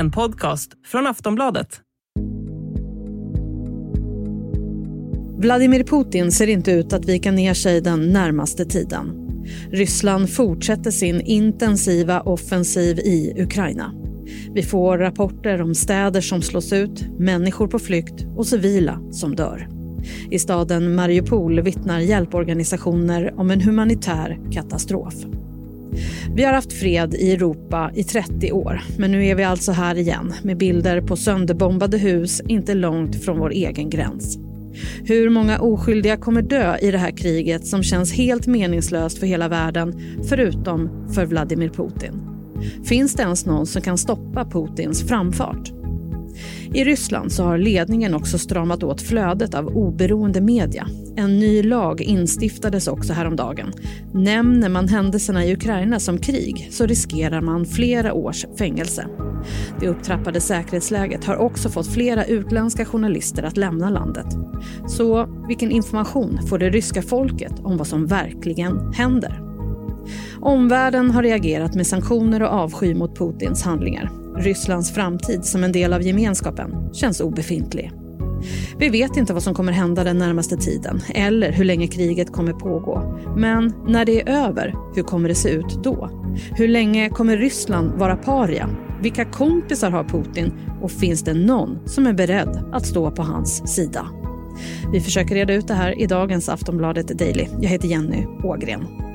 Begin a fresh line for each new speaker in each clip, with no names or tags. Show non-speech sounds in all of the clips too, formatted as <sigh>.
En podcast från Aftonbladet.
Vladimir Putin ser inte ut att vika ner sig den närmaste tiden. Ryssland fortsätter sin intensiva offensiv i Ukraina. Vi får rapporter om städer som slås ut, människor på flykt och civila som dör. I staden Mariupol vittnar hjälporganisationer om en humanitär katastrof. Vi har haft fred i Europa i 30 år, men nu är vi alltså här igen med bilder på sönderbombade hus inte långt från vår egen gräns. Hur många oskyldiga kommer dö i det här kriget som känns helt meningslöst för hela världen, förutom för Vladimir Putin? Finns det ens någon som kan stoppa Putins framfart? I Ryssland så har ledningen också stramat åt flödet av oberoende media. En ny lag instiftades också häromdagen. Nämner man händelserna i Ukraina som krig så riskerar man flera års fängelse. Det upptrappade säkerhetsläget har också fått flera utländska journalister att lämna landet. Så vilken information får det ryska folket om vad som verkligen händer? Omvärlden har reagerat med sanktioner och avsky mot Putins handlingar. Rysslands framtid som en del av gemenskapen känns obefintlig. Vi vet inte vad som kommer hända den närmaste tiden eller hur länge kriget kommer pågå. Men när det är över, hur kommer det se ut då? Hur länge kommer Ryssland vara paria? Vilka kompisar har Putin och finns det någon som är beredd att stå på hans sida? Vi försöker reda ut det här i dagens Aftonbladet Daily. Jag heter Jenny Ågren.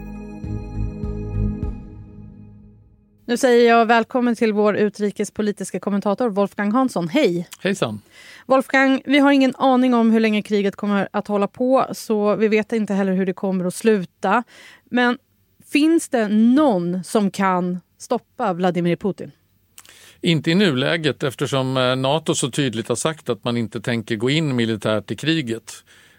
Nu säger jag välkommen till vår utrikespolitiska kommentator Wolfgang Hansson. Hej!
Hejsan!
Wolfgang, vi har ingen aning om hur länge kriget kommer att hålla på så vi vet inte heller hur det kommer att sluta. Men finns det någon som kan stoppa Vladimir Putin?
Inte i nuläget eftersom eh, Nato så tydligt har sagt att man inte tänker gå in militärt i kriget.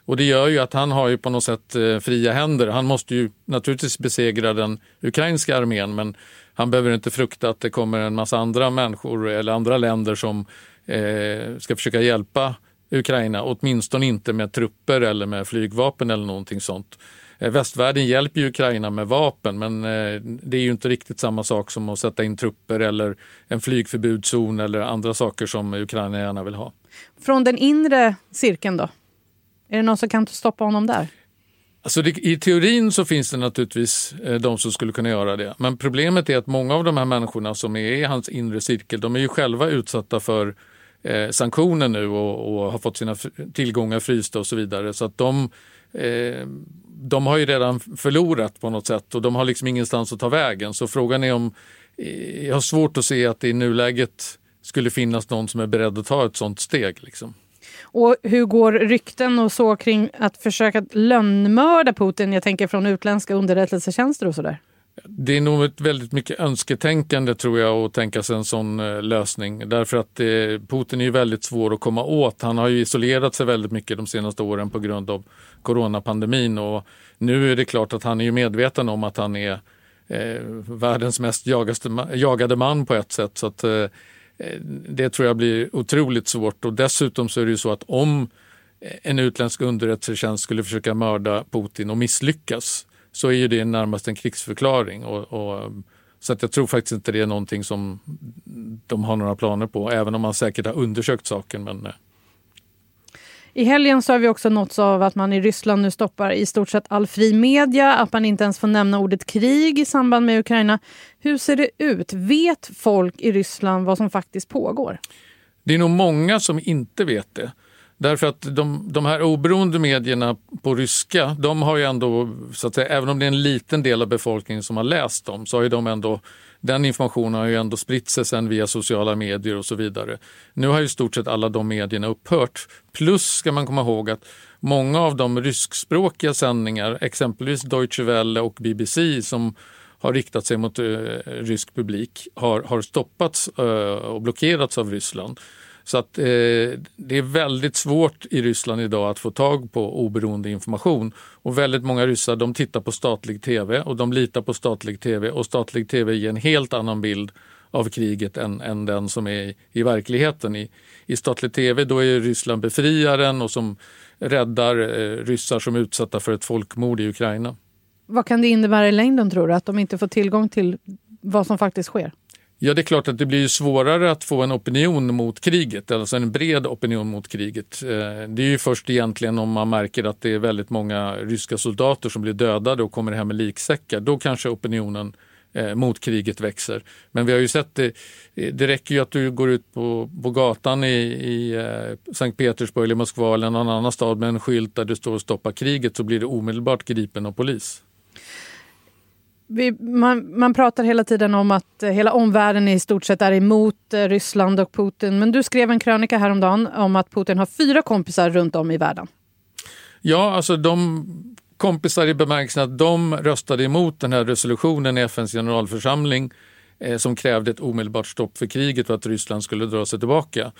Och det gör ju att han har ju på något sätt eh, fria händer. Han måste ju naturligtvis besegra den ukrainska armén men han behöver inte frukta att det kommer en massa andra människor eller andra länder som eh, ska försöka hjälpa Ukraina, åtminstone inte med trupper eller med flygvapen eller någonting sånt. Eh, västvärlden hjälper ju Ukraina med vapen men eh, det är ju inte riktigt samma sak som att sätta in trupper eller en flygförbudszon eller andra saker som Ukraina gärna vill ha.
Från den inre cirkeln då? Är det någon som kan stoppa honom där?
Alltså det, I teorin så finns det naturligtvis eh, de som skulle kunna göra det. Men problemet är att många av de här människorna som är i hans inre cirkel, de är ju själva utsatta för eh, sanktioner nu och, och, har fått sina tillgångar frysta och så vidare. Så att de, eh, de har ju redan förlorat på något sätt och de har liksom ingenstans att ta vägen. Så frågan är om, eh, jag har svårt att se att det i nuläget skulle finnas någon som är beredd att ta ett sånt steg. Liksom.
Och hur går rykten och så kring att försöka lönnmörda Putin? Jag tänker från utländska underrättelsetjänster och sådär.
Det är nog ett väldigt mycket önsketänkande tror jag att tänka sig en sån eh, lösning. Därför att eh, Putin är ju väldigt svår att komma åt. Han har ju isolerat sig väldigt mycket de senaste åren på grund av coronapandemin och nu är det klart att han är ju medveten om att han är eh, världens mest jagaste, jagade man på ett sätt. Så att, Eh, Eh, det tror jag blir otroligt svårt och dessutom så är det ju så att om eh, en utländsk underrättelsetjänst skulle försöka mörda Putin och misslyckas så är ju det närmast en krigsförklaring. Och, och, så att jag tror faktiskt inte det är någonting som de har några planer på, även om man säkert har undersökt saken. Men, eh,
i helgen så har vi också nåtts av att man i Ryssland nu stoppar i stort sett all fri media, att man inte ens får nämna ordet krig i samband med Ukraina. Hur ser det ut? Vet folk i Ryssland vad som faktiskt pågår?
Det är nog många som inte vet det. Därför att de, de här oberoende medierna på ryska, de har ju ändå, så att säga, även om det är en liten del av befolkningen som har läst dem, så har ju de ändå den informationen har ju ändå spritt sig sen via sociala medier och så vidare. Nu har ju stort sett alla de medierna upphört. Plus ska man komma ihåg att många av de ryskspråkiga sändningar, exempelvis Deutsche Welle och BBC som har riktat sig mot uh, rysk publik har, har stoppats uh, och blockerats av Ryssland. Så att eh, det är väldigt svårt i Ryssland idag att få tag på oberoende information. Och väldigt många ryssar de tittar på statlig tv och de litar på statlig tv och statlig tv ger en helt annan bild av kriget än, än den som är i, i verkligheten. I, I statlig tv då är Ryssland befriaren och som räddar eh, ryssar som är utsatta för ett folkmord i Ukraina.
Vad kan det innebära i längden tror du? Att de inte får tillgång till vad som faktiskt sker?
Ja, det är klart att det blir svårare att få en opinion mot kriget, alltså en bred opinion mot kriget. Eh, det är ju först egentligen om man märker att det är väldigt många ryska soldater som blir dödade och kommer hem med liksäckar. Då kanske opinionen eh, mot kriget växer. Men vi har ju sett det, det räcker ju att du går ut på, på gatan i, i Sankt Petersburg eller Moskva eller någon annan stad med en skylt där det står och stoppa kriget så blir du omedelbart gripen av polis.
Vi, man, man, pratar hela tiden om att eh, hela omvärlden i stort sett är emot eh, Ryssland och Putin. Men du skrev en krönika häromdagen om att Putin har fyra kompisar runt om i världen.
Ja, alltså de kompisar i bemärkelsen att de röstade emot den här resolutionen i FNs generalförsamling eh, som krävde ett omedelbart stopp för kriget och att Ryssland skulle dra sig tillbaka.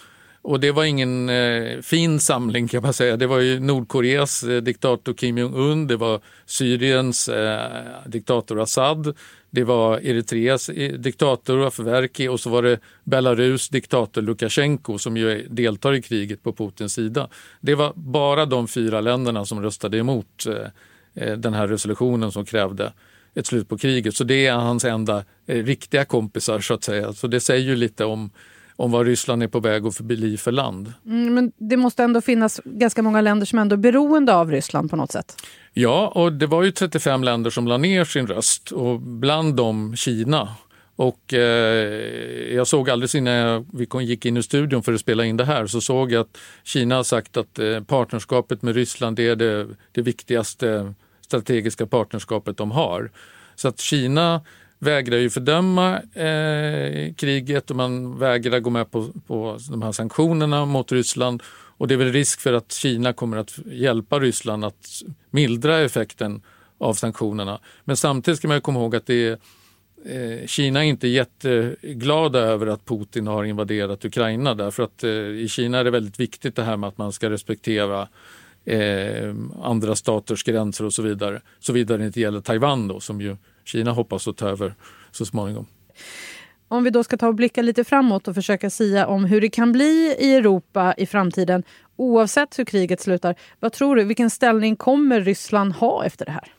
Och det var ingen eh, fin samling kan man säga. Det var ju Nordkoreas eh, diktator Kim Jong-Un, det var Syriens eh, diktator Assad, det var Eritreas eh, diktator Afwerki och så var det Belarus diktator Lukasjenko som ju deltar i kriget på Putins sida. Det var bara de fyra länderna som röstade emot eh, eh den här resolutionen som krävde ett slut på kriget. Så det är hans enda eh, riktiga kompisar så att säga. Så det säger ju lite om om vad Ryssland är på väg att bli för land.
Mm, men det måste ändå finnas ganska många länder som ändå är beroende av Ryssland på något sätt?
Ja, och det var ju 35 länder som la ner sin röst och bland dem Kina. Och eh, jag såg alldeles innan vi gick in i studion för att spela in det här så såg jag att Kina har sagt att eh, partnerskapet med Ryssland är det, det viktigaste strategiska partnerskapet de har. Så att Kina vägrar ju fördöma eh, kriget och man vägrar gå med på, på de här sanktionerna mot Ryssland. Och det är väl risk för att Kina kommer att hjälpa Ryssland att mildra effekten av sanktionerna. Men samtidigt ska man komma ihåg att det är, eh, Kina är inte jätteglada över att Putin har invaderat Ukraina därför att eh, i Kina är det väldigt viktigt det här med att man ska respektera eh, andra staters gränser och så vidare. Såvida det inte gäller Taiwan då som ju Kina hoppas att ta över så småningom.
Om vi då ska ta och blicka lite framåt och försöka sia om hur det kan bli i Europa i framtiden oavsett hur kriget slutar. Vad tror du, vilken ställning kommer Ryssland ha efter det här?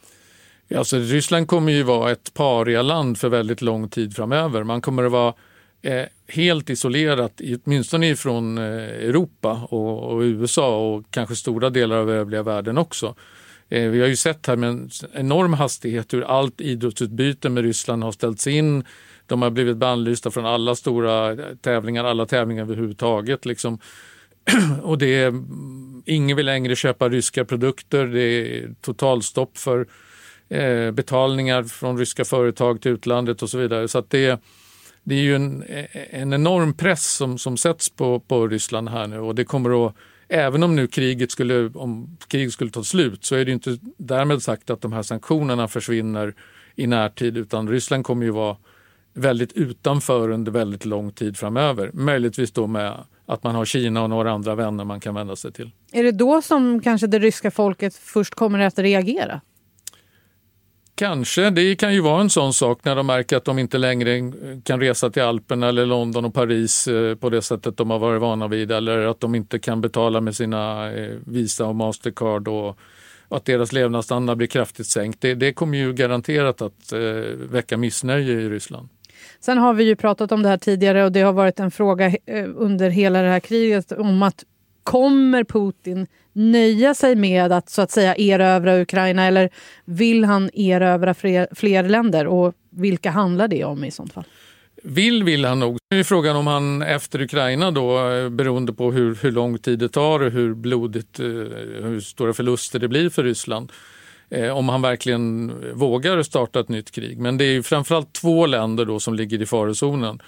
Alltså, Ryssland kommer ju vara ett parialand för väldigt lång tid framöver. Man kommer att vara eh, helt isolerat, åtminstone från eh, Europa och, och, USA och kanske stora delar av övriga världen också. Eh, vi har ju sett här med en enorm hastighet hur allt idrottsutbyte med Ryssland har ställts in. De har blivit bannlysta från alla stora tävlingar, alla tävlingar överhuvudtaget. Liksom. <clears throat> Och det är, mm, ingen vill längre köpa ryska produkter. Det är totalstopp för eh, betalningar från ryska företag till utlandet och så vidare. Så det, det är ju en, en enorm press som, som sätts på, på Ryssland här nu och det kommer att även om nu kriget skulle, om kriget skulle ta slut så är det inte därmed sagt att de här sanktionerna försvinner i närtid utan Ryssland kommer ju vara väldigt utanför under väldigt lång tid framöver. Möjligtvis då med att man har Kina och några andra vänner man kan vända sig till.
Är det då som kanske det ryska folket först kommer att reagera?
Kanske. Det kan ju vara en sån sak när de märker att de inte längre kan resa till Alperna eller London och Paris eh, på det sättet de har varit vana vid eller att de inte kan betala med sina eh, Visa och Mastercard och att deras levnadsstandard blir kraftigt sänkt. Det, det kommer ju garanterat att eh, väcka missnöje i Ryssland.
Sen har vi ju pratat om det här tidigare och det har varit en fråga under hela det här kriget om att kommer Putin nöja sig med att så att säga erövra Ukraina eller vill han erövra fler, fler länder? Och vilka handlar det om i sånt fall?
Vill vill han nog. Nu är frågan om han efter Ukraina då, eh, beroende på hur, hur lång tid det tar och hur blodigt, eh, hur stora förluster det blir för Ryssland. Eh, om han verkligen vågar starta ett nytt krig. Men det är ju framförallt två länder då som ligger i farozonen.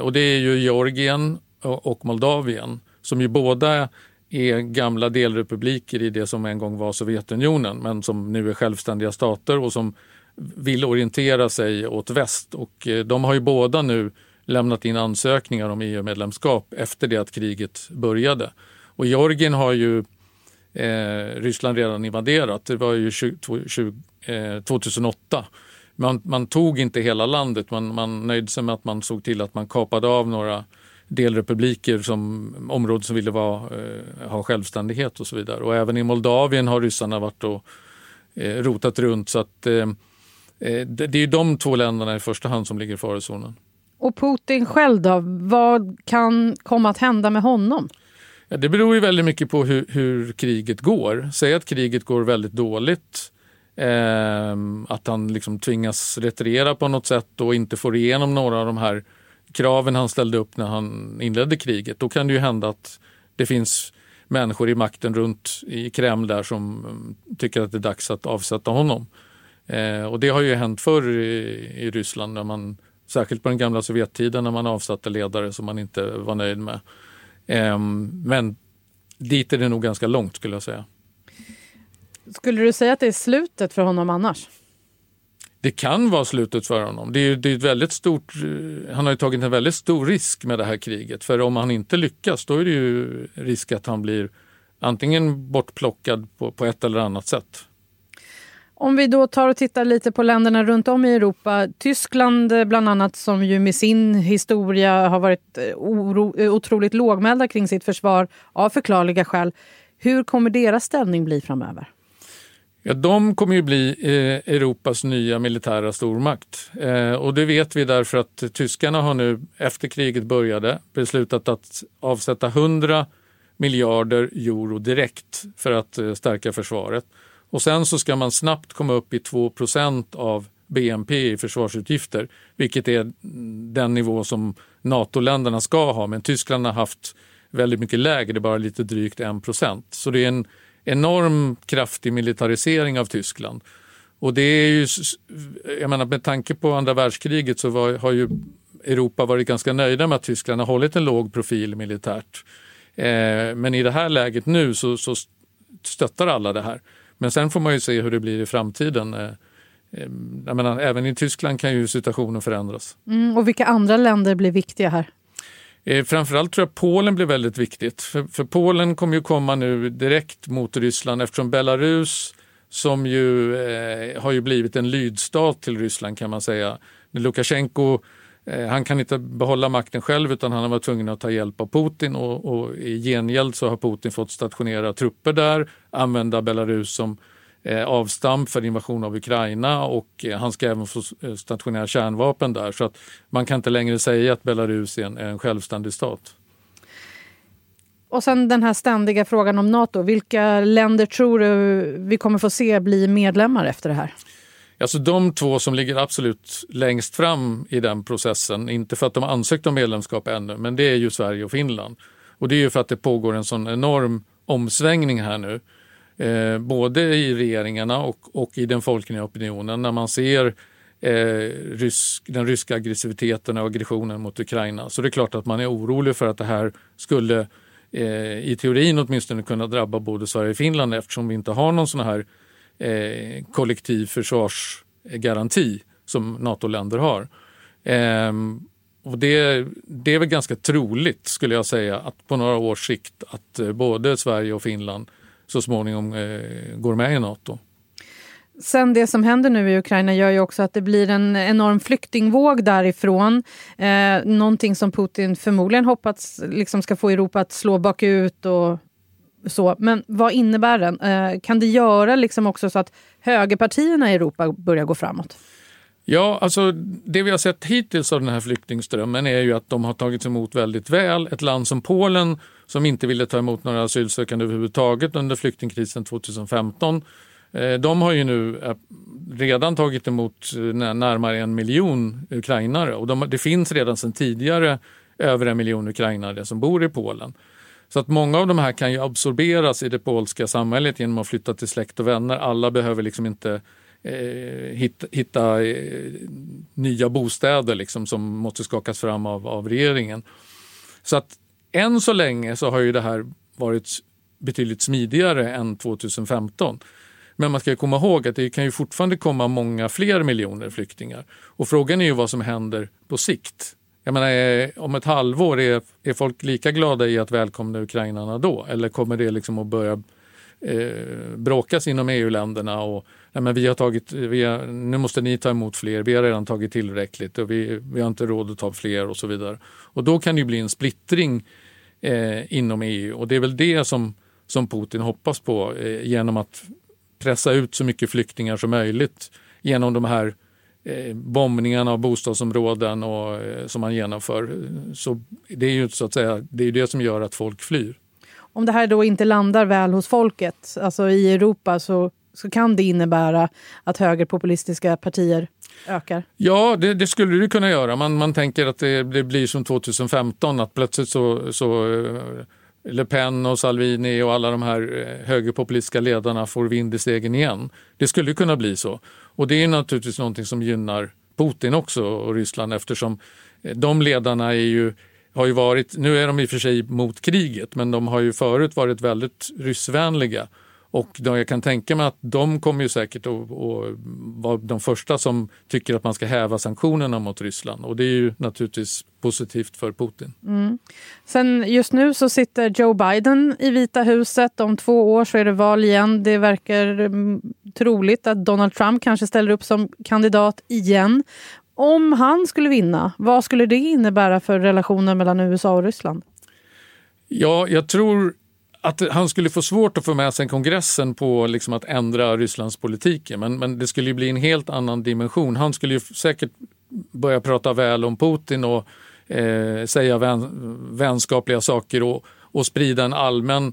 Och det är ju Georgien och Moldavien som ju båda är gamla delrepubliker i det som en gång var Sovjetunionen men som nu är självständiga stater och som vill orientera sig åt väst. Och eh, de har ju båda nu lämnat in ansökningar om EU-medlemskap efter det att kriget började. Och Georgien har ju eh, Ryssland redan invaderat. Det var ju 20, 20, eh, 2008. Man, man, tog inte hela landet, man, man nöjde sig med att man såg till att man kapade av några delrepubliker som områden som ville vara, eh, ha självständighet och så vidare. Och även i Moldavien har ryssarna varit och eh, rotat runt så att eh, det, det är de två länderna i första hand som ligger i farozonen.
Och Putin själv då? Vad kan komma att hända med honom?
Ja, det beror ju väldigt mycket på hur, hur kriget går. Säg att kriget går väldigt dåligt, eh, att han liksom tvingas retirera på något sätt och inte får igenom några av de här kraven han ställde upp när han inledde kriget. Då kan det ju hända att det finns människor i makten runt i Kreml där som mm, tycker att det är dags att avsätta honom. Eh, och det har ju hänt förr i, i Ryssland, när man, särskilt på den gamla Sovjettiden när man avsatte ledare som man inte var nöjd med. Eh, men dit är det nog ganska långt skulle jag säga.
Skulle du säga att det är slutet för honom annars?
Det kan vara slutet för honom. Det är, det är ett väldigt stort, eh, han har ju tagit en väldigt stor risk med det här kriget. För om han inte lyckas då är det ju risk att han blir antingen bortplockad på, på ett eller annat sätt.
Om vi då tar och tittar lite på länderna runt om i Europa. Tyskland eh, bland annat som ju med sin historia har varit eh, oro, otroligt lågmälda kring sitt försvar av förklarliga skäl. Hur kommer deras ställning bli framöver?
Ja, de kommer ju bli eh, Europas nya militära stormakt. Eh, och det vet vi därför att tyskarna har nu efter kriget började beslutat att avsätta 100 miljarder euro direkt för att eh, stärka försvaret. Och sen så ska man snabbt komma upp i 2% av BNP i försvarsutgifter, vilket är den nivå som NATO-länderna ska ha. Men Tyskland har haft väldigt mycket lägre, bara lite drygt 1 Så det är en enorm kraftig militarisering av Tyskland. Och det är ju, jag menar med tanke på andra världskriget så var, har ju Europa varit ganska nöjda med att Tyskland har hållit en låg profil militärt. Eh, men i det här läget nu så, så stöttar alla det här. Men sen får man ju se hur det blir i framtiden. Eh, eh, jag menar, även i Tyskland kan ju situationen förändras.
Mm, och vilka andra länder blir viktiga här?
Eh, framförallt tror jag Polen blir väldigt viktigt. För, för, Polen kommer ju komma nu direkt mot Ryssland eftersom Belarus som ju eh, har ju blivit en lydstat till Ryssland kan man säga. Lukasjenko Eh, han kan inte behålla makten själv utan han har varit tvungen att ta hjälp av Putin och, och i gengäld så har Putin fått stationera trupper där, använda Belarus som eh, avstamp för invasion av Ukraina och eh, han ska även få eh, stationera kärnvapen där. Så att man kan inte längre säga att Belarus är en, är en självständig stat.
Och sen den här ständiga frågan om Nato. Vilka länder tror du vi kommer få se bli medlemmar efter det här?
Alltså de två som ligger absolut längst fram i den processen, inte för att de har ansökt om medlemskap ännu, men det är ju Sverige och Finland. Och det är ju för att det pågår en sån enorm omsvängning här nu. Eh, både i regeringarna och, och i den folkliga opinionen när man ser eh, rysk, den ryska aggressiviteten och aggressionen mot Ukraina. Så det är klart att man är orolig för att det här skulle eh, i teorin åtminstone kunna drabba både Sverige och Finland eftersom vi inte har någon sån här eh, kollektiv försvarsgaranti som NATO-länder har. Eh, och det, det är väl ganska troligt, skulle jag säga, att på några års sikt att eh, både Sverige och Finland så småningom eh, går med i NATO.
Sen det som händer nu i Ukraina gör ju också att det blir en enorm flyktingvåg därifrån. Eh, någonting som Putin förmodligen hoppats liksom ska få Europa att slå bakut och så, men vad innebär den? Eh, kan det göra liksom också så att högerpartierna i Europa börjar gå framåt?
Ja, alltså det vi har sett hittills av den här flyktingströmmen är ju att de har tagits emot väldigt väl. Ett land som Polen som inte ville ta emot några asylsökande överhuvudtaget under flyktingkrisen 2015. Eh, de har ju nu eh, redan tagit emot eh, närmare en miljon ukrainare och de, det finns redan sedan tidigare över en miljon ukrainare som bor i Polen. Så att många av de här kan ju absorberas i det polska samhället genom att flytta till släkt och vänner. Alla behöver liksom inte Eh, hitta, hitta eh, nya bostäder liksom, som måste skakas fram av, av regeringen. Så att än så länge så har ju det här varit betydligt smidigare än 2015. Men man ska komma ihåg att det kan ju fortfarande komma många fler miljoner flyktingar. Och frågan är ju vad som händer på sikt. Jag menar, eh, om ett halvår, är, är folk lika glada i att välkomna ukrainarna då? Eller kommer det liksom att börja eh, bråkas inom EU-länderna och nej, men vi har tagit, vi har, nu måste ni ta emot fler, vi har redan tagit tillräckligt och vi, vi har inte råd att ta fler och så vidare. Och då kan det bli en splittring eh, inom EU och det är väl det som, som Putin hoppas på eh, genom att pressa ut så mycket flyktingar som möjligt genom de här eh, bombningarna av bostadsområden och, eh, som man genomför. Så det är ju så att säga, det är det som gör att folk flyr.
Om det här då inte landar väl hos folket, alltså i Europa, så, så kan det innebära att högerpopulistiska partier ökar?
Ja, det, det, skulle det kunna göra. Man, man tänker att det, det, blir som 2015, att plötsligt så, så eh, Le Pen och Salvini och alla de här eh, högerpopulistiska ledarna får vind i segern igen. Det skulle kunna bli så. Och det är naturligtvis någonting som gynnar Putin också och Ryssland eftersom eh, de ledarna är ju, har ju varit, nu är de i och för sig mot kriget, men de har ju förut varit väldigt ryssvänliga och då jag kan tänka mig att de kommer ju säkert att, att vara de första som tycker att man ska häva sanktionerna mot Ryssland. Och det är ju naturligtvis positivt för Putin.
Mm. Sen just nu så sitter Joe Biden i Vita huset. Om två år så är det val igen. Det verkar mm, troligt att Donald Trump kanske ställer upp som kandidat igen. Om han skulle vinna, vad skulle det innebära för relationen mellan USA och Ryssland?
Ja, jag tror att han skulle få svårt att få med sig kongressen på liksom att ändra Rysslands politik. Men, men det skulle bli en helt annan dimension. Han skulle säkert börja prata väl om Putin och eh, säga vän, vänskapliga saker och, och sprida en allmän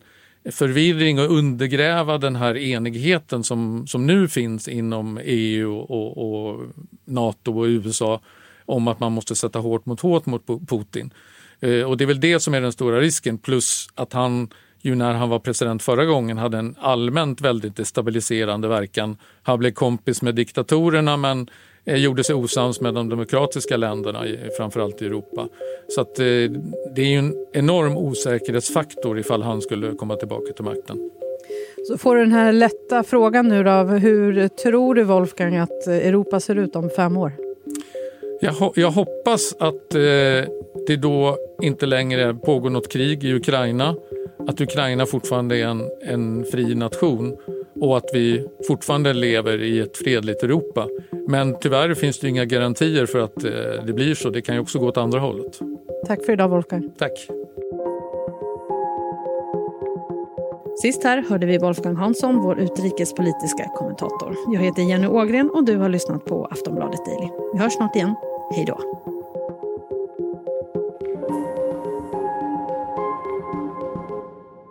förvirring och undergräva den här enigheten som, som nu finns inom EU och, och Nato och USA om att man måste sätta hårt mot hårt mot Putin. Eh, och det är väl det som är den stora risken plus att han ju när han var president förra gången hade en allmänt väldigt destabiliserande verkan. Han blev kompis med diktatorerna men eh, gjorde sig osams med de demokratiska länderna, framförallt i Europa. Så att, eh, det är ju en enorm osäkerhetsfaktor ifall han skulle komma tillbaka till makten.
Så får du den här lätta frågan nu då, hur tror du Wolfgang att Europa ser ut om fem år?
Jag, jag hoppas att eh, det då inte längre pågår något krig i Ukraina att Ukraina fortfarande är en, en fri nation och att vi fortfarande lever i ett fredligt Europa. Men tyvärr finns det inga garantier för att eh, det blir så. Det kan ju också gå åt andra hållet.
Tack för idag Wolfgang.
Tack.
Sist här hörde vi Wolfgang Hansson, vår utrikespolitiska kommentator. Jag heter Jenny Ågren och du har lyssnat på Aftonbladet Daily. Vi hörs snart igen. Hej då.